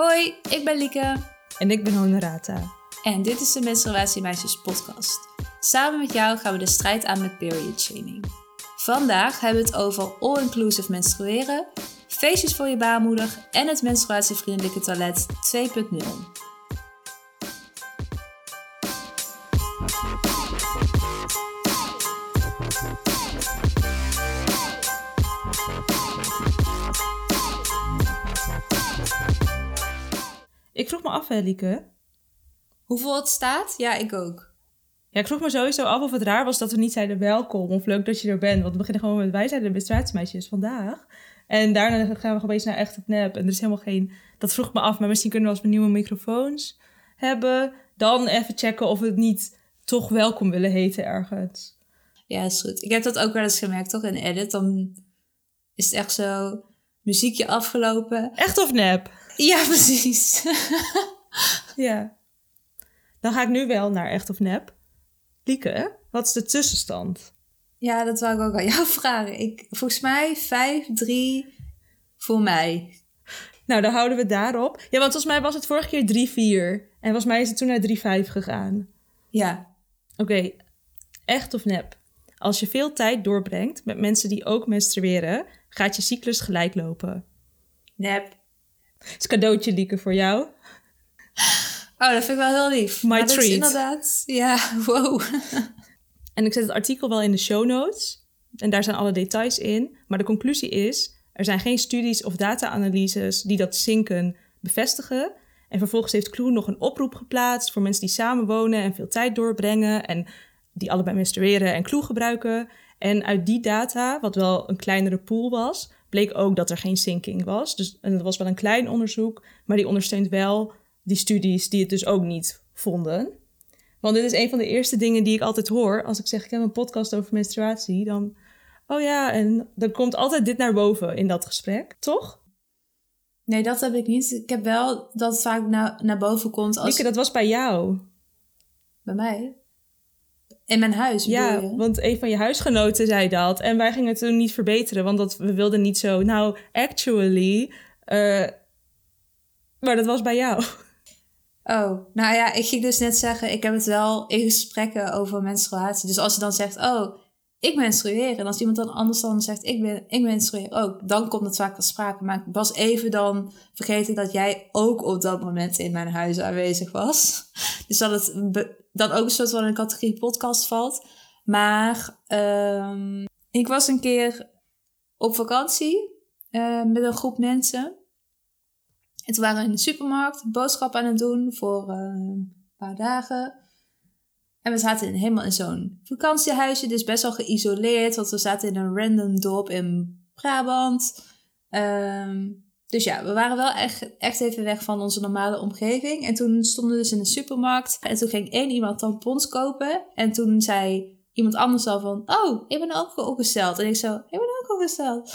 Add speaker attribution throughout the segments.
Speaker 1: Hoi, ik ben Lieke.
Speaker 2: En ik ben Honorata.
Speaker 1: En dit is de Menstruatiemeisjes podcast. Samen met jou gaan we de strijd aan met period shaming. Vandaag hebben we het over all-inclusive menstrueren, feestjes voor je baarmoeder en het menstruatievriendelijke toilet 2.0.
Speaker 2: me af, hè, Lieke.
Speaker 1: Hoeveel het staat? Ja, ik ook.
Speaker 2: Ja, ik vroeg me sowieso af of het raar was dat we niet zeiden welkom of leuk dat je er bent. Want we beginnen gewoon met wij zijn de menstruatiemeisjes vandaag. En daarna gaan we opeens naar echt op nep. En er is helemaal geen... Dat vroeg me af, maar misschien kunnen we als we nieuwe microfoons hebben... dan even checken of we het niet toch welkom willen heten ergens.
Speaker 1: Ja, is goed. Ik heb dat ook wel eens gemerkt, toch? In edit, dan is het echt zo... Muziekje afgelopen.
Speaker 2: Echt of nep?
Speaker 1: Ja, precies.
Speaker 2: ja. Dan ga ik nu wel naar echt of nep. Lieke, wat is de tussenstand?
Speaker 1: Ja, dat wou ik ook aan jou vragen. Ik, volgens mij 5-3 voor mij.
Speaker 2: Nou, dan houden we daarop. Ja, want volgens mij was het vorige keer 3-4. En volgens mij is het toen naar 3-5 gegaan.
Speaker 1: Ja.
Speaker 2: Oké, echt of nep? Als je veel tijd doorbrengt met mensen die ook menstrueren, gaat je cyclus gelijk lopen.
Speaker 1: Nep.
Speaker 2: Het is cadeautje, Lieke, voor jou.
Speaker 1: Oh, dat vind ik wel heel lief.
Speaker 2: My
Speaker 1: maar
Speaker 2: treat.
Speaker 1: Dat is inderdaad, ja, wow.
Speaker 2: En ik zet het artikel wel in de show notes. En daar zijn alle details in. Maar de conclusie is: er zijn geen studies of data-analyses die dat zinken bevestigen. En vervolgens heeft Kloen nog een oproep geplaatst voor mensen die samenwonen en veel tijd doorbrengen. En die allebei menstrueren en Kloe gebruiken. En uit die data, wat wel een kleinere pool was, bleek ook dat er geen sinking was. Dus en dat was wel een klein onderzoek, maar die ondersteunt wel die studies die het dus ook niet vonden. Want dit is een van de eerste dingen die ik altijd hoor. Als ik zeg, ik heb een podcast over menstruatie, dan... Oh ja, en dan komt altijd dit naar boven in dat gesprek, toch?
Speaker 1: Nee, dat heb ik niet. Ik heb wel dat het vaak naar, naar boven komt als...
Speaker 2: Lieke, dat was bij jou.
Speaker 1: Bij mij? In mijn huis,
Speaker 2: Ja,
Speaker 1: je?
Speaker 2: want een van je huisgenoten zei dat. En wij gingen het toen niet verbeteren, want dat, we wilden niet zo... Nou, actually... eh, maar dat was bij jou.
Speaker 1: Oh, nou ja, ik ging dus net zeggen, ik heb het wel in gesprekken over menstruatie. Dus als je dan zegt, oh, ik menstrueer. En als iemand dan anders dan zegt, ik, ben, ik menstrueer ook. Dan komt het vaak ter sprake. Maar ik was even dan vergeten dat jij ook op dat moment in mijn huis aanwezig was. Dus dat het dan ook een soort van een categorie podcast valt. Maar ehm, ik was een keer op vakantie eh, met een groep mensen. En toen waren we in de supermarkt boodschappen aan het doen voor eh, een paar dagen. En we zaten in, helemaal in zo'n vakantiehuisje, dus best wel geïsoleerd, want we zaten in een random dorp in Brabant. Ehm, dus ja, we waren wel echt, echt even weg van onze normale omgeving. En toen stonden we dus in de supermarkt. En toen ging één iemand tampons kopen. En toen zei iemand anders al van, oh, ik ben ook opgesteld. En ik zo, ik ben ook opgesteld.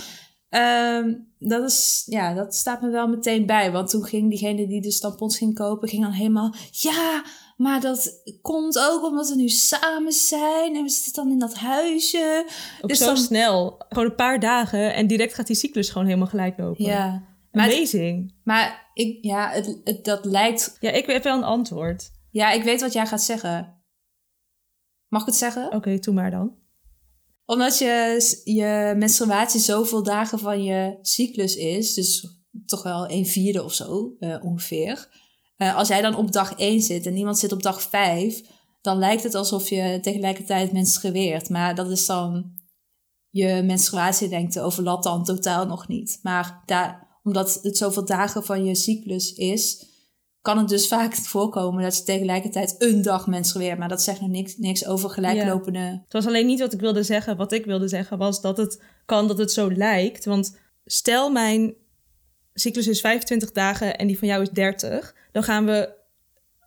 Speaker 1: Ehm, dat, is, ja, dat staat me wel meteen bij. Want toen ging diegene die de tampons ging kopen, ging dan helemaal... Ja, maar dat komt ook omdat we nu samen zijn. En we zitten dan in dat huisje.
Speaker 2: Ook
Speaker 1: Dus
Speaker 2: zo
Speaker 1: dan-
Speaker 2: snel. Gewoon een paar dagen en direct gaat die cyclus gewoon helemaal gelijk lopen.
Speaker 1: Ja, maar,
Speaker 2: Amazing.
Speaker 1: maar ik, ja, het, het, dat lijkt...
Speaker 2: Ja, ik heb wel een antwoord.
Speaker 1: Ja, ik weet wat jij gaat zeggen. Mag ik het zeggen?
Speaker 2: Oké, doe maar dan.
Speaker 1: Omdat je, je menstruatie zoveel dagen van je cyclus is, dus toch wel een vierde of zo eh, ongeveer. Eh, als jij dan op dag 1 zit en iemand zit op dag 5, dan lijkt het alsof je tegelijkertijd menstrueert. Maar dat is dan je menstruatielengte overlapt dan totaal nog niet. Maar daar, omdat het zoveel dagen van je cyclus is, kan het dus vaak voorkomen dat je tegelijkertijd een dag menstrueert. Maar dat zegt nog niks, niks over gelijklopende
Speaker 2: Het was alleen niet wat ik wilde zeggen. Wat ik wilde zeggen was dat het kan dat het zo lijkt. Want stel mijn cyclus is 25 dagen en die van jou is 30. Dan gaan we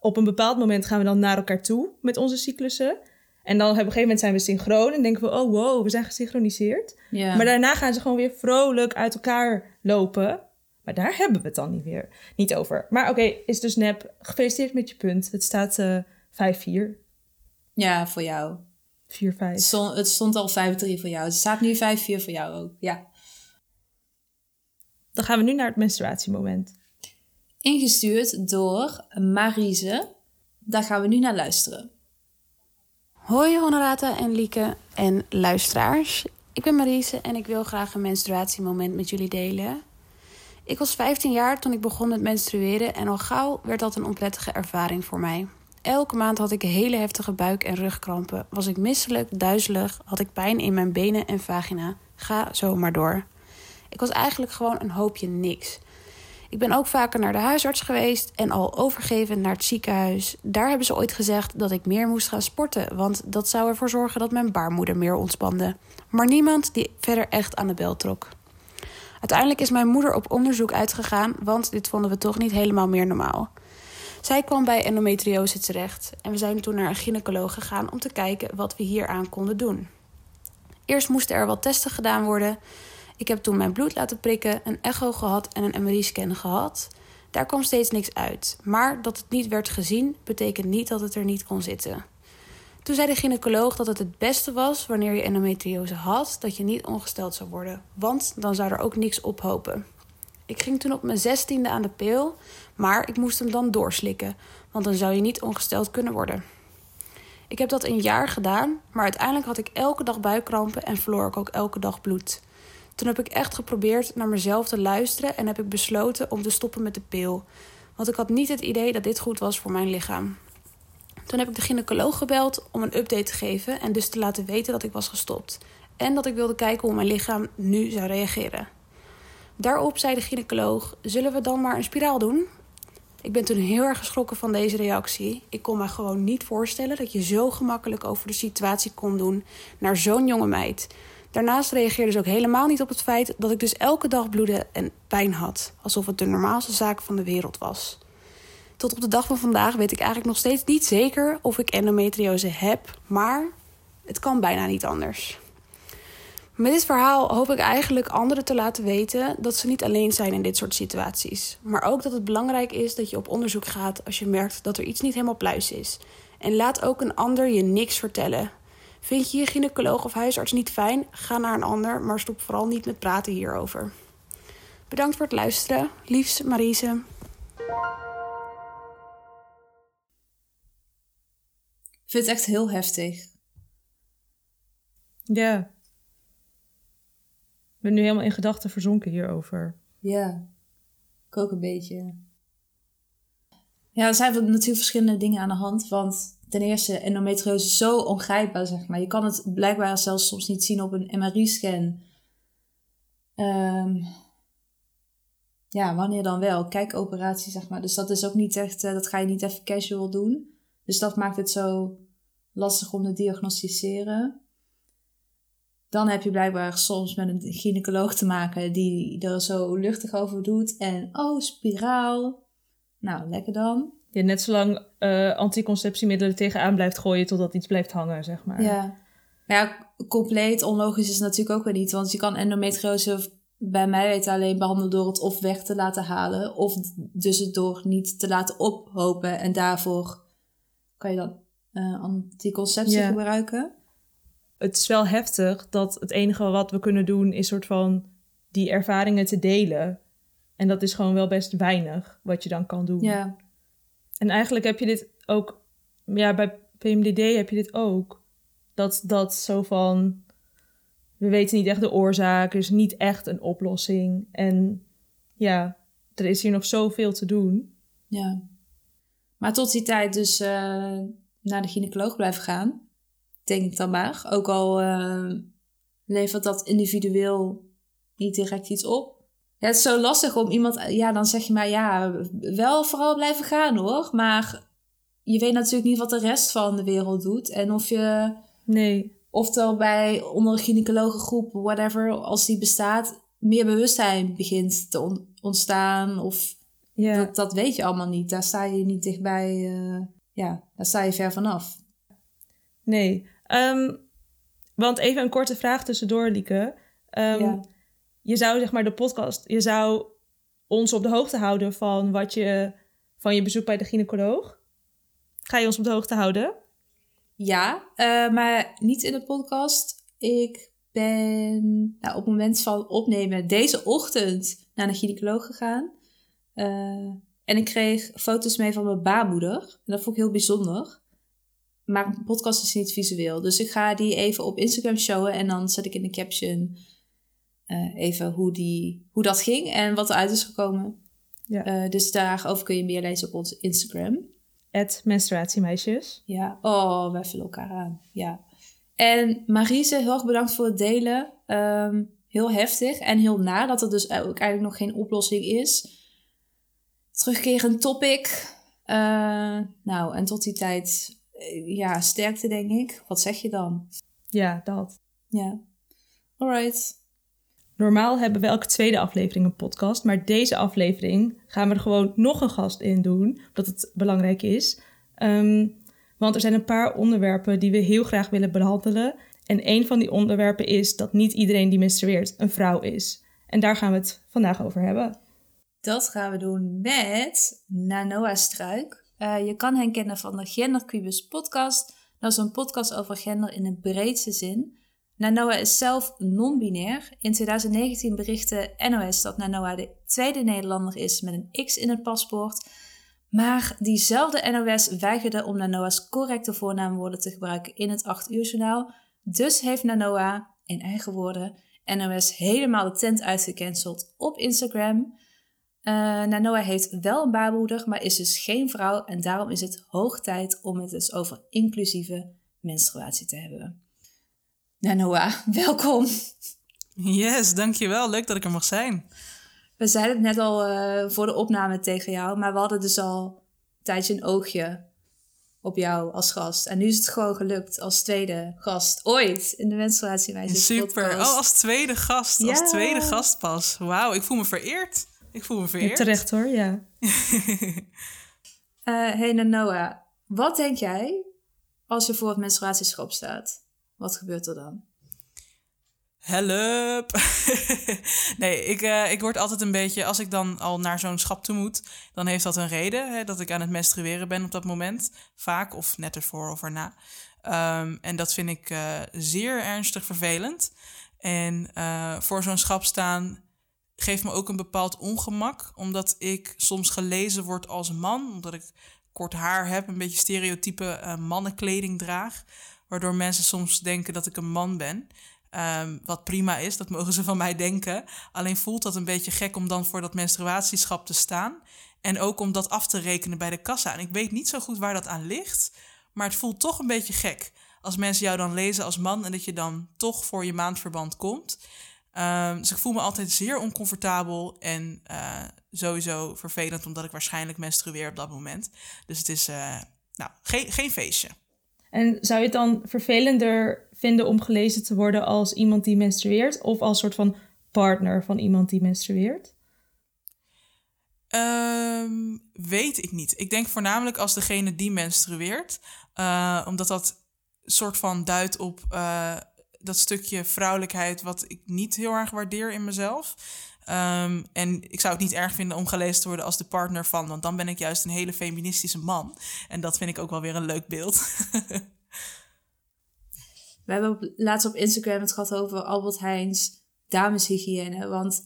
Speaker 2: op een bepaald moment gaan we dan naar elkaar toe met onze cyclussen. En dan op een gegeven moment zijn we synchroon en denken we, oh wow, we zijn gesynchroniseerd.
Speaker 1: Ja.
Speaker 2: Maar daarna gaan ze gewoon weer vrolijk uit elkaar lopen. Maar daar hebben we het dan niet weer niet over. Maar oké, is dus nep. Gefeliciteerd met je punt. Het staat eh 5-4.
Speaker 1: ja, voor jou.
Speaker 2: 4-5.
Speaker 1: Het stond, het stond al 5-3 voor jou. Het staat nu 5-4 voor jou ook. Ja.
Speaker 2: Dan gaan we nu naar het menstruatiemoment.
Speaker 1: ingestuurd door Marise. Daar gaan we nu naar luisteren.
Speaker 3: Hoi Honorata en Lieke en luisteraars. Ik ben Marise en ik wil graag een menstruatiemoment met jullie delen. Ik was 15 jaar toen ik begon met menstrueren en al gauw werd dat een onprettige ervaring voor mij. Elke maand had ik hele heftige buik- en rugkrampen. Was ik misselijk, duizelig, had ik pijn in mijn benen en vagina. Ga zo maar door. Ik was eigenlijk gewoon een hoopje niks. Ik ben ook vaker naar de huisarts geweest en al overgeven naar het ziekenhuis. Daar hebben ze ooit gezegd dat ik meer moest gaan sporten, want dat zou ervoor zorgen dat mijn baarmoeder meer ontspande. Maar niemand die verder echt aan de bel trok. Uiteindelijk is mijn moeder op onderzoek uitgegaan, want dit vonden we toch niet helemaal meer normaal. Zij kwam bij endometriose terecht en we zijn toen naar een gynaecoloog gegaan om te kijken wat we hieraan konden doen. Eerst moesten er wat testen gedaan worden. Ik heb toen mijn bloed laten prikken, een echo gehad en een MRI-scan gehad. Daar kwam steeds niks uit. Maar dat het niet werd gezien, betekent niet dat het er niet kon zitten. Toen zei de gynaecoloog dat het het beste was wanneer je endometriose had, dat je niet ongesteld zou worden, want dan zou er ook niks ophopen. Ik ging toen op mijn zestiende aan de pil, maar ik moest hem dan doorslikken, want dan zou je niet ongesteld kunnen worden. Ik heb dat een jaar gedaan, maar uiteindelijk had ik elke dag buikkrampen en verloor ik ook elke dag bloed. Toen heb ik echt geprobeerd naar mezelf te luisteren en heb ik besloten om te stoppen met de pil. Want ik had niet het idee dat dit goed was voor mijn lichaam. Toen heb ik de gynaecoloog gebeld om een update te geven en dus te laten weten dat ik was gestopt. En dat ik wilde kijken hoe mijn lichaam nu zou reageren. Daarop zei de gynaecoloog: Zullen we dan maar een spiraal doen? Ik ben toen heel erg geschrokken van deze reactie. Ik kon me gewoon niet voorstellen dat je zo gemakkelijk over de situatie kon doen naar zo'n jonge meid. Daarnaast reageerde ze ook helemaal niet op het feit dat ik dus elke dag bloedde en pijn had, alsof het de normaalste zaak van de wereld was. Tot op de dag van vandaag weet ik eigenlijk nog steeds niet zeker of ik endometriose heb, maar het kan bijna niet anders. Met dit verhaal hoop ik eigenlijk anderen te laten weten dat ze niet alleen zijn in dit soort situaties. Maar ook dat het belangrijk is dat je op onderzoek gaat als je merkt dat er iets niet helemaal pluis is. En laat ook een ander je niks vertellen. Vind je je gynaecoloog of huisarts niet fijn? Ga naar een ander, maar stop vooral niet met praten hierover. Bedankt voor het luisteren. Liefs, Marise.
Speaker 1: Ik vind het echt heel heftig.
Speaker 2: Ja. Ik ben nu helemaal in gedachten verzonken hierover.
Speaker 1: Ja, ik ook een beetje. Ja, er zijn natuurlijk verschillende dingen aan de hand. Want ten eerste, endometriose is zo ongrijpbaar, zeg maar. Je kan het blijkbaar zelfs soms niet zien op een MRI-scan. Ehm, ja, wanneer dan wel? Kijkoperatie, zeg maar. Dus dat is ook niet echt, uh, dat ga je niet even casual doen. Dus dat maakt het zo lastig om te diagnosticeren. Dan heb je blijkbaar soms met een gynaecoloog te maken die er zo luchtig over doet. En oh, spiraal. Nou, lekker dan.
Speaker 2: Ja, net zolang uh, anticonceptiemiddelen tegenaan blijft gooien totdat iets blijft hangen, zeg maar.
Speaker 1: Ja. Ja, compleet onlogisch is natuurlijk ook weer niet. Want je kan endometriose bij mij weten alleen behandelen door het of weg te laten halen. Of dus het door niet te laten ophopen. En daarvoor kan je dan uh, anticonceptie
Speaker 2: Ja.
Speaker 1: gebruiken.
Speaker 2: Het is wel heftig dat het enige wat we kunnen doen is soort van die ervaringen te delen. En dat is gewoon wel best weinig wat je dan kan doen.
Speaker 1: Ja.
Speaker 2: En eigenlijk heb je dit ook, ja, bij PMDD heb je dit ook. Dat, dat zo van, we weten niet echt de oorzaak, er is niet echt een oplossing. En ja, er is hier nog zoveel te doen.
Speaker 1: Ja. Maar tot die tijd dus eh, naar de gynaecoloog blijven gaan. Denk ik dan maar. Ook al eh, levert dat individueel niet direct iets op. Ja, het is zo lastig om iemand... Ja, dan zeg je maar ja, wel vooral blijven gaan hoor. Maar je weet natuurlijk niet wat de rest van de wereld doet. En of je...
Speaker 2: Nee,
Speaker 1: Oftewel bij onder een gynaecologengroep, whatever, als die bestaat, meer bewustzijn begint te on- ontstaan. Of
Speaker 2: ja.
Speaker 1: dat, dat weet je allemaal niet. Daar sta je niet dichtbij. eh, ja, daar sta je ver vanaf.
Speaker 2: Nee. Ehm, want even een korte vraag tussendoor, Lieke.
Speaker 1: Ja.
Speaker 2: Je zou zeg maar de podcast, je zou ons op de hoogte houden van wat je van je bezoek bij de gynaecoloog. Ga je ons op de hoogte houden?
Speaker 1: Ja, eh, maar niet in de podcast. Ik ben nou, op het moment van opnemen deze ochtend naar de gynaecoloog gegaan. Eh, En ik kreeg foto's mee van mijn baarmoeder. En dat vond ik heel bijzonder. Maar een podcast is niet visueel. Dus ik ga die even op Instagram showen. En dan zet ik in de caption eh, even hoe, die, hoe dat ging en wat eruit is gekomen.
Speaker 2: Ja.
Speaker 1: Uh, dus daarover kun je meer lezen op ons Instagram.
Speaker 2: Het menstruatiemeisjes.
Speaker 1: Ja, oh, wij vullen elkaar aan. Ja. En Marise, heel erg bedankt voor het delen. Ehm, heel heftig en heel na dat er dus ook eigenlijk nog geen oplossing is. Terugkerend topic. Uh, nou, en tot die tijd, ja, sterkte denk ik. Wat zeg je dan?
Speaker 2: Ja, dat.
Speaker 1: Ja. Alright.
Speaker 2: Normaal hebben we elke tweede aflevering een podcast, maar deze aflevering gaan we er gewoon nog een gast in doen, omdat het belangrijk is. Um, want er zijn een paar onderwerpen die we heel graag willen behandelen. En een van die onderwerpen is dat niet iedereen die menstrueert een vrouw is. En daar gaan we het vandaag over hebben.
Speaker 1: Dat gaan we doen met Nanoa Struik. Uh, je kan hen kennen van de Gendercubus podcast. Dat is een podcast over gender in de breedste zin. Nanoa is zelf non-binair. In 2019 berichtte NOS dat Nanoa de tweede Nederlander is met een X in het paspoort. Maar diezelfde NOS weigerde om Nanoa's correcte voornaamwoorden te gebruiken in het 8 uur journaal. Dus heeft Nanoa, in eigen woorden, NOS helemaal de tent uitgecanceld op Instagram. Uh, Nanoa heeft wel een baarmoeder, maar is dus geen vrouw. En daarom is het hoog tijd om het dus over inclusieve menstruatie te hebben. Nanoa, welkom.
Speaker 4: Yes, dankjewel. Leuk dat ik er mag zijn.
Speaker 1: We zeiden het net al uh, voor de opname tegen jou, maar we hadden dus al een tijdje een oogje op jou als gast. En nu is het gewoon gelukt als tweede gast ooit in de menstruatiewijze
Speaker 4: Super.
Speaker 1: Podcast.
Speaker 4: Oh, als tweede gast.
Speaker 1: Ja.
Speaker 4: Als tweede gast pas. Wauw, ik voel me vereerd. Ik voel me vereerd.
Speaker 2: Ja, terecht hoor, ja.
Speaker 1: Uh, hey Nanoa, wat denk jij als je voor het menstruatieschap staat? Wat gebeurt er dan?
Speaker 4: Help! nee, ik, uh, ik word altijd een beetje... Als ik dan al naar zo'n schap toe moet... dan heeft dat een reden, hè, dat ik aan het menstrueren ben op dat moment. Vaak, of net ervoor of erna. Um, en dat vind ik uh, zeer ernstig vervelend. En uh, voor zo'n schap staan geeft me ook een bepaald ongemak... omdat ik soms gelezen word als man... omdat ik kort haar heb, een beetje stereotype mannenkleding draag... waardoor mensen soms denken dat ik een man ben... Um, wat prima is, dat mogen ze van mij denken. Alleen voelt dat een beetje gek om dan voor dat menstruatieschap te staan. En ook om dat af te rekenen bij de kassa. En ik weet niet zo goed waar dat aan ligt. Maar het voelt toch een beetje gek. Als mensen jou dan lezen als man en dat je dan toch voor je maandverband komt. Um, dus ik voel me altijd zeer oncomfortabel en uh, sowieso vervelend, omdat ik waarschijnlijk menstrueer op dat moment. Dus het is, uh, nou, geen, geen feestje.
Speaker 2: En zou je het dan vervelender vinden om gelezen te worden als iemand die menstrueert of als soort van partner van iemand die menstrueert?
Speaker 4: Um, weet ik niet. Ik denk voornamelijk als degene die menstrueert, uh, omdat dat soort van duidt op uh, dat stukje vrouwelijkheid wat ik niet heel erg waardeer in mezelf. Um, en ik zou het niet erg vinden om gelezen te worden als de partner van, want dan ben ik juist een hele feministische man. En dat vind ik ook wel weer een leuk beeld.
Speaker 1: We hebben op, laatst op Instagram het gehad over Albert Heijns dameshygiëne. Want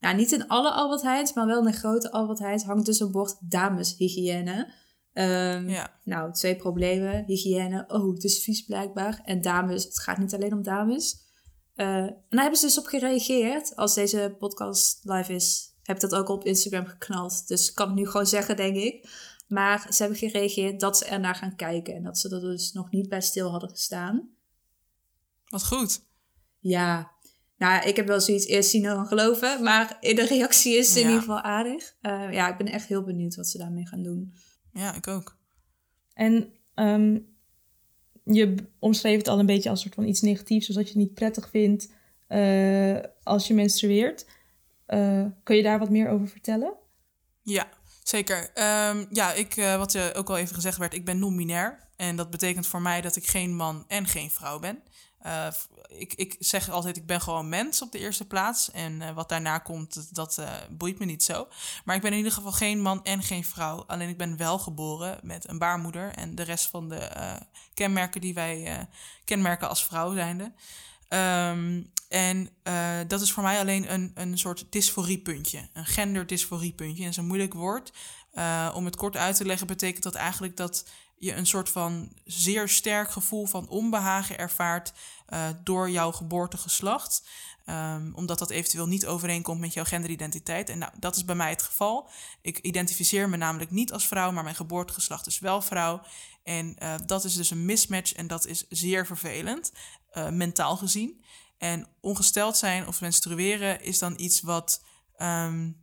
Speaker 1: nou, niet in alle Albert Heijns, maar wel in de grote Albert Heijns hangt dus een bord dameshygiëne. Um, ja. Nou, twee problemen. Hygiëne, oh, het is vies blijkbaar. En dames, het gaat niet alleen om dames. Uh, en daar hebben ze dus op gereageerd. Als deze podcast live is, heb ik dat ook op Instagram geknald. Dus ik kan het nu gewoon zeggen, denk ik. Maar ze hebben gereageerd dat ze ernaar gaan kijken. En dat ze er dus nog niet bij stil hadden gestaan.
Speaker 4: Wat goed.
Speaker 1: Ja. Nou, ik heb wel zoiets eerst zien dan geloven. Maar de reactie is ja. in ieder geval aardig. Uh, ja, ik ben echt heel benieuwd wat ze daarmee gaan doen.
Speaker 4: Ja, ik ook.
Speaker 2: En um, je omschreef het al een beetje als een soort van iets negatiefs. Zoals dat je het niet prettig vindt uh, als je menstrueert. Uh, kun je daar wat meer over vertellen?
Speaker 4: Ja, zeker. Um, ja, ik, uh, wat je ook al even gezegd werd, ik ben non-binair. En dat betekent voor mij dat ik geen man en geen vrouw ben. Uh, ik, ik zeg altijd, ik ben gewoon mens op de eerste plaats. En uh, wat daarna komt, dat, uh, boeit me niet zo. Maar ik ben in ieder geval geen man en geen vrouw. Alleen ik ben wel geboren met een baarmoeder. En de rest van de kenmerken die wij kenmerken als vrouw zijnde. Ehm, en dat is voor mij alleen een, een soort dysforiepuntje, een genderdysforiepuntje. En dat is een moeilijk woord. Om het kort uit te leggen, betekent dat eigenlijk dat je een soort van zeer sterk gevoel van onbehagen ervaart uh, door jouw geboortegeslacht. Um, omdat dat eventueel niet overeenkomt met jouw genderidentiteit. En nou, dat is bij mij het geval. Ik identificeer me namelijk niet als vrouw, maar mijn geboortegeslacht is wel vrouw. En uh, dat is dus een mismatch en dat is zeer vervelend, uh, mentaal gezien. En ongesteld zijn of menstrueren is dan iets wat um,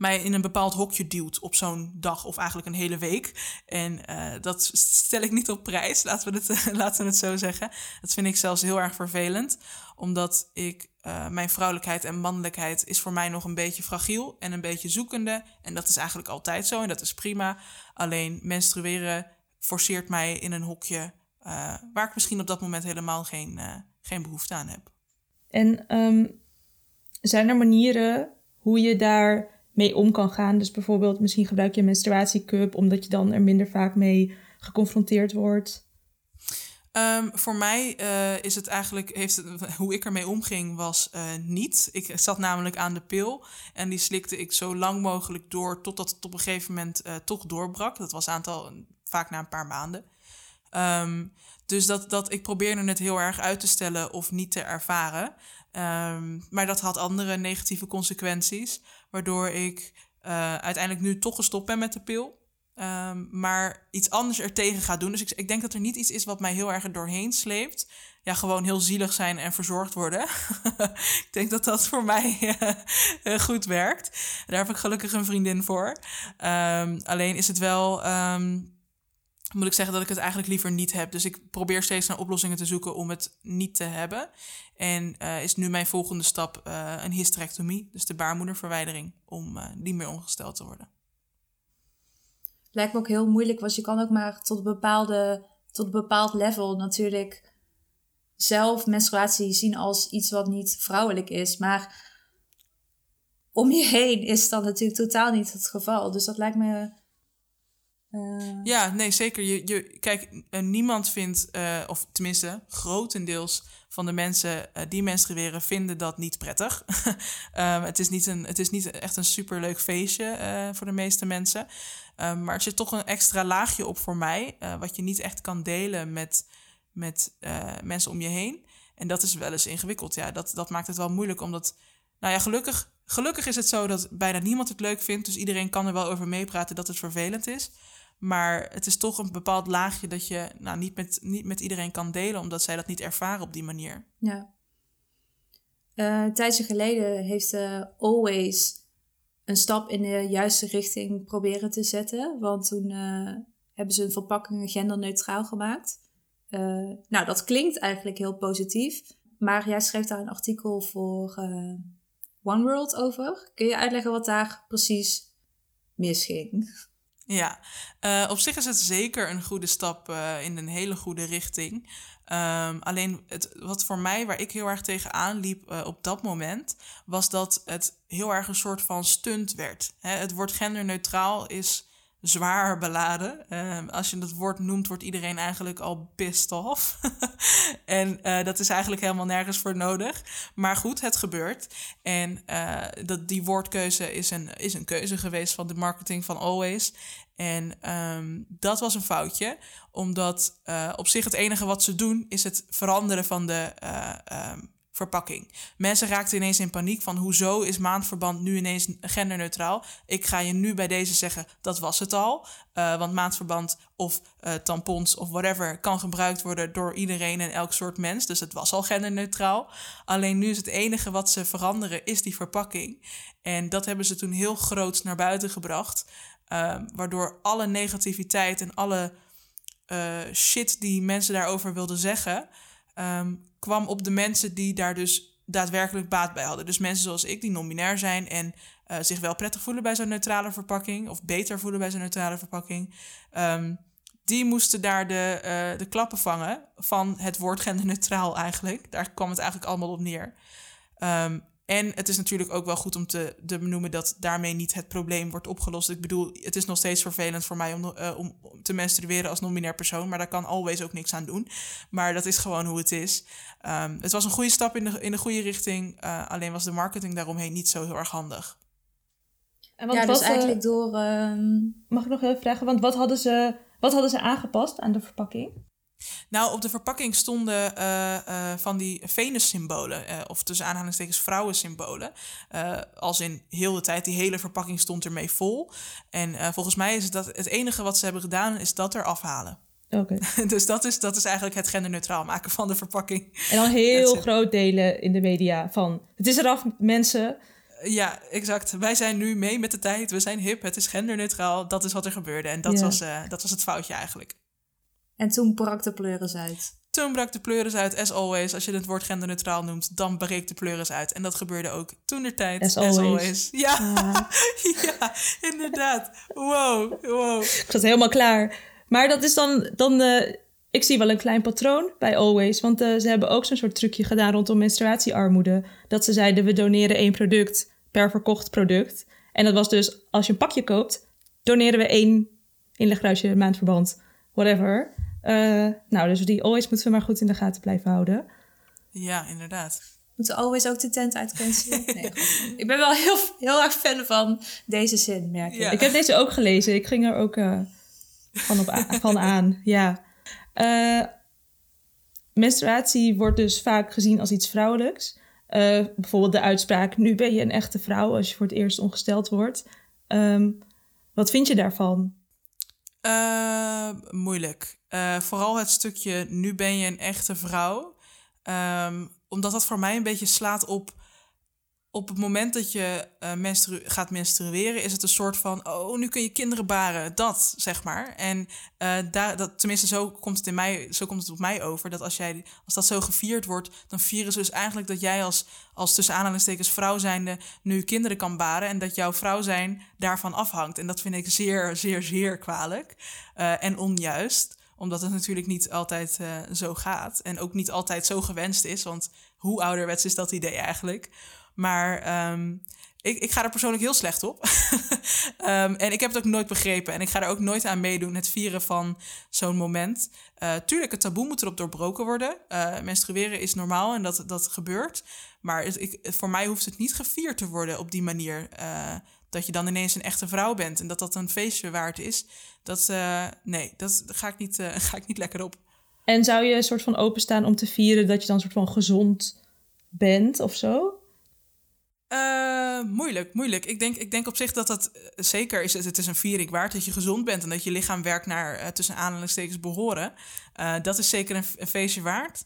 Speaker 4: mij in een bepaald hokje duwt op zo'n dag of eigenlijk een hele week. En uh, dat stel ik niet op prijs, laten we, het, laten we het zo zeggen. Dat vind ik zelfs heel erg vervelend, omdat ik uh, mijn vrouwelijkheid en mannelijkheid is voor mij nog een beetje fragiel en een beetje zoekende. En dat is eigenlijk altijd zo en dat is prima. Alleen menstrueren forceert mij in een hokje uh, waar ik misschien op dat moment helemaal geen, geen behoefte aan heb.
Speaker 2: En um, zijn er manieren hoe je daar mee om kan gaan. Dus bijvoorbeeld, misschien gebruik je een menstruatiecup omdat je dan er minder vaak mee geconfronteerd wordt.
Speaker 4: Um, voor mij uh, is het eigenlijk, heeft hoe ik ermee omging, was uh, niet. Ik zat namelijk aan de pil en die slikte ik zo lang mogelijk door totdat het op een gegeven moment uh, toch doorbrak. Dat was aantal, vaak na een paar maanden. Um, dus dat, dat, ik probeerde het heel erg uit te stellen of niet te ervaren. Um, maar dat had andere negatieve consequenties, waardoor ik uh, uiteindelijk nu toch gestopt ben met de pil. Um, maar iets anders er tegen ga doen. Dus ik, ik denk dat er niet iets is wat mij heel erg er doorheen sleept. Ja, gewoon heel zielig zijn en verzorgd worden. ik denk dat dat voor mij uh, goed werkt. Daar heb ik gelukkig een vriendin voor. Um, alleen is het wel moet ik zeggen dat ik het eigenlijk liever niet heb. Dus ik probeer steeds naar oplossingen te zoeken om het niet te hebben. En uh, is nu mijn volgende stap uh, een hysterectomie, dus de baarmoederverwijdering, om uh, niet meer ongesteld te worden.
Speaker 1: Lijkt me ook heel moeilijk, want je kan ook maar tot een, bepaalde, tot een bepaald level natuurlijk zelf menstruatie zien als iets wat niet vrouwelijk is. Maar om je heen is dat natuurlijk totaal niet het geval. Dus dat lijkt me
Speaker 4: uh... Ja, nee, zeker. Je, je, kijk, uh, niemand vindt, uh, of tenminste grotendeels van de mensen die menstrueren, vinden dat niet prettig. um, het, is niet een, het is niet echt een superleuk feestje voor de meeste mensen. Um, maar er zit toch een extra laagje op voor mij, wat je niet echt kan delen met, met mensen om je heen. En dat is wel eens ingewikkeld. Ja, dat, dat maakt het wel moeilijk, omdat, nou ja, gelukkig, gelukkig is het zo dat bijna niemand het leuk vindt. Dus iedereen kan er wel over meepraten dat het vervelend is. Maar het is toch een bepaald laagje dat je nou, niet, met, niet met iedereen kan delen, omdat zij dat niet ervaren op die manier.
Speaker 1: Ja. Uh, tijdje geleden heeft uh, Always een stap in de juiste richting proberen te zetten. Want toen uh, hebben ze hun verpakkingen genderneutraal gemaakt. nou, dat klinkt eigenlijk heel positief. Maar jij schreef daar een artikel voor One World over. Kun je uitleggen wat daar precies misging?
Speaker 4: Ja, uh, op zich is het zeker een goede stap uh, in een hele goede richting. Um, alleen het, wat voor mij, waar ik heel erg tegenaan liep uh, op dat moment, was dat het heel erg een soort van stunt werd. Het woord genderneutraal is zwaar beladen. Uh, als je dat woord noemt, wordt iedereen eigenlijk al pissed off. en dat is eigenlijk helemaal nergens voor nodig. Maar goed, het gebeurt. En dat, die woordkeuze is een, is een keuze geweest van de marketing van Always. En um, dat was een foutje, omdat op zich het enige wat ze doen is het veranderen van de um, verpakking. Mensen raakten ineens in paniek van hoezo is maandverband nu ineens genderneutraal. Ik ga je nu bij deze zeggen, dat was het al. Uh, want maandverband of uh, tampons of whatever kan gebruikt worden door iedereen en elk soort mens. Dus het was al genderneutraal. Alleen nu is het enige wat ze veranderen is die verpakking. En dat hebben ze toen heel groot naar buiten gebracht. Uh, waardoor alle negativiteit en alle shit die mensen daarover wilden zeggen um, kwam op de mensen die daar dus daadwerkelijk baat bij hadden. Dus mensen zoals ik, die non-binair zijn en uh, zich wel prettig voelen bij zo'n neutrale verpakking, of beter voelen bij zo'n neutrale verpakking. Um, die moesten daar de, uh, de klappen vangen van het woord genderneutraal eigenlijk. Daar kwam het eigenlijk allemaal op neer. Um, En het is natuurlijk ook wel goed om te, te benoemen dat daarmee niet het probleem wordt opgelost. Ik bedoel, het is nog steeds vervelend voor mij om, uh, om te menstrueren als non-binair persoon, maar daar kan always ook niks aan doen. Maar dat is gewoon hoe het is. Um, het was een goede stap in de, in de goede richting, uh, alleen was de marketing daaromheen niet zo heel erg handig.
Speaker 1: En wat, ja, dus eigenlijk door... Uh...
Speaker 2: Mag ik nog even vragen, want wat hadden ze, wat hadden ze aangepast aan de verpakking?
Speaker 4: Nou, op de verpakking stonden uh, uh, van die Venus-symbolen, uh, of tussen aanhalingstekens vrouwensymbolen. als in heel de tijd, die hele verpakking stond ermee vol. En volgens mij is dat het enige wat ze hebben gedaan, is dat er afhalen.
Speaker 2: Oké.
Speaker 4: dus dat is, dat is eigenlijk het genderneutraal maken van de verpakking.
Speaker 2: En dan heel groot delen in de media van, het is eraf, mensen.
Speaker 4: Ja, exact. Wij zijn nu mee met de tijd. We zijn hip. Het is genderneutraal. Dat is wat er gebeurde. En dat, was, dat was het foutje eigenlijk.
Speaker 1: En toen brak de pleuris uit.
Speaker 4: Toen brak de pleuris uit, as always. Als je het woord genderneutraal noemt, dan breekt de pleuris uit. En dat gebeurde ook toen de tijd.
Speaker 2: As, always.
Speaker 4: Ja. ja, inderdaad. Wow, wow.
Speaker 2: Ik zat helemaal klaar. Maar dat is dan... dan uh, ik zie wel een klein patroon bij Always. Want uh, ze hebben ook zo'n soort trucje gedaan rondom menstruatiearmoede. Dat ze zeiden, we doneren één product per verkocht product. En dat was dus, als je een pakje koopt, doneren we één inlegruisje maandverband. Whatever. Uh, nou, dus die always moeten we maar goed in de gaten blijven houden.
Speaker 4: Ja, inderdaad.
Speaker 1: Moeten always ook de tent uitcancelen? Nee, ik ben wel heel, heel erg fan van deze zin, merk ik.
Speaker 2: Ik heb deze ook gelezen. Ik ging er ook uh, van, op van aan. Ja. Uh, menstruatie wordt dus vaak gezien als iets vrouwelijks. bijvoorbeeld de uitspraak: Nu ben je een echte vrouw als je voor het eerst ongesteld wordt. Um, wat vind je daarvan?
Speaker 4: Uh, moeilijk. Uh, vooral het stukje nu ben je een echte vrouw. Um, omdat dat voor mij een beetje slaat op op het moment dat je uh, menstru gaat menstrueren, is het een soort van: oh, nu kun je kinderen baren. Dat, zeg maar. En uh, daar, dat, tenminste, zo komt, het in mij, zo komt het op mij over. Dat als, jij, als dat zo gevierd wordt, dan vieren ze dus eigenlijk dat jij als, als tussen aanhalingstekens vrouw zijnde nu kinderen kan baren. En dat jouw vrouw zijn daarvan afhangt. En dat vind ik zeer, zeer, zeer kwalijk uh, en onjuist omdat het natuurlijk niet altijd zo gaat. En ook niet altijd zo gewenst is. Want hoe ouderwets is dat idee eigenlijk? Maar um, ik, ik ga er persoonlijk heel slecht op. um, en ik heb het ook nooit begrepen. En ik ga er ook nooit aan meedoen, het vieren van zo'n moment. Uh, tuurlijk, het taboe moet erop doorbroken worden. Uh, menstrueren is normaal en dat, dat gebeurt. Maar ik, voor mij hoeft het niet gevierd te worden op die manier. Uh, dat je dan ineens een echte vrouw bent en dat dat een feestje waard is. Dat, nee, dat ga ik, niet, ga ik niet lekker op.
Speaker 2: En zou je een soort van openstaan om te vieren dat je dan een soort van gezond bent of zo?
Speaker 4: Uh, moeilijk, moeilijk. Ik denk, ik denk op zich dat dat eh, zeker is. Het is een viering waard dat je gezond bent en dat je lichaam werkt naar uh, tussen aanhalingstekens behoren. Uh, dat is zeker een, een feestje waard.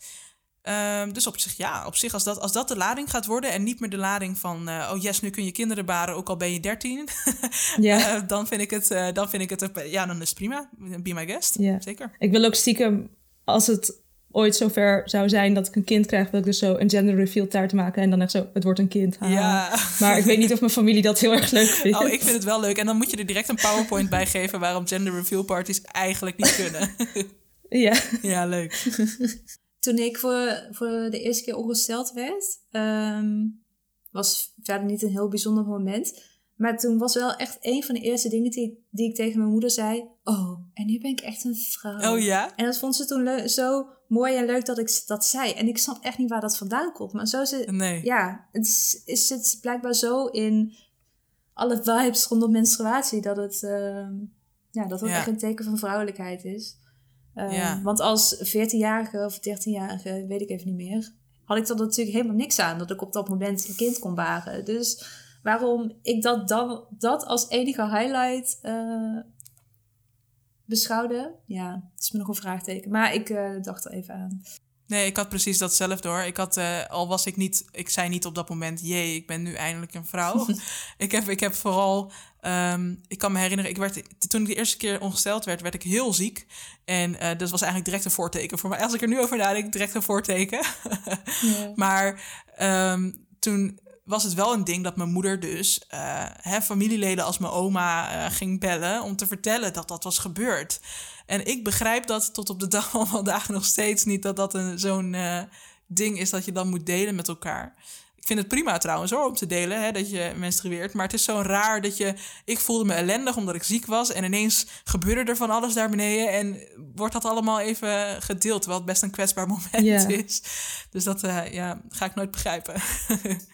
Speaker 4: Uh, dus op zich, ja, op zich, als dat, als dat de lading gaat worden en niet meer de lading van, oh yes, nu kun je kinderen baren, ook al ben je 13, ja. dan vind ik het, dan vind ik het, ja, dan is het prima. Be my guest, zeker.
Speaker 2: Ik wil ook stiekem, als het ooit zover zou zijn dat ik een kind krijg, wil ik dus zo een gender reveal taart maken en dan echt zo, het wordt een kind.
Speaker 4: Ja.
Speaker 2: Maar ik weet niet of mijn familie dat heel erg leuk vindt.
Speaker 4: Oh, ik vind het wel leuk. En dan moet je er direct een PowerPoint bij geven waarom gender reveal parties eigenlijk niet kunnen.
Speaker 2: ja.
Speaker 4: Ja, leuk.
Speaker 1: Toen ik voor, voor de eerste keer ongesteld werd, um, was verder niet een heel bijzonder moment. Maar toen was wel echt een van de eerste dingen die, die ik tegen mijn moeder zei. Oh, en nu ben ik echt een vrouw.
Speaker 4: Oh ja?
Speaker 1: En dat vond ze toen zo mooi en leuk dat ik dat zei. En ik snap echt niet waar dat vandaan komt. Maar zo is het.
Speaker 4: Nee.
Speaker 1: Ja, het is, het blijkbaar zo in alle vibes rondom menstruatie dat het, uh, ja, dat het echt een teken van vrouwelijkheid is. Uh, ja. Want als 14-jarige of 13-jarige, weet ik even niet meer, had ik er natuurlijk helemaal niks aan dat ik op dat moment een kind kon baren. Dus waarom ik dat dan dat als enige highlight uh, beschouwde, ja, het is me nog een vraagteken. Maar ik uh, dacht er even aan.
Speaker 4: Nee, ik had precies datzelfde hoor. Ik had, uh, al was ik niet, ik zei niet op dat moment, jee, ik ben nu eindelijk een vrouw. ik, heb, ik heb vooral, um, ik kan me herinneren, ik werd, toen ik de eerste keer ongesteld werd, werd ik heel ziek. En uh, dat was eigenlijk direct een voorteken voor mij. Als ik er nu over nadenk, direct een voorteken. Maar um, toen was het wel een ding dat mijn moeder dus uh, hè, familieleden als mijn oma uh, ging bellen om te vertellen dat dat was gebeurd. En ik begrijp dat tot op de dag van vandaag nog steeds niet dat dat een, zo'n uh, ding is dat je dan moet delen met elkaar. Ik vind het prima trouwens hoor, om te delen hè, dat je menstrueert. Maar het is zo raar dat je... Ik voelde me ellendig omdat ik ziek was. En ineens gebeurde er van alles daar beneden. En wordt dat allemaal even gedeeld. Terwijl het best een kwetsbaar moment is. Dus dat eh, ja, ga ik nooit begrijpen.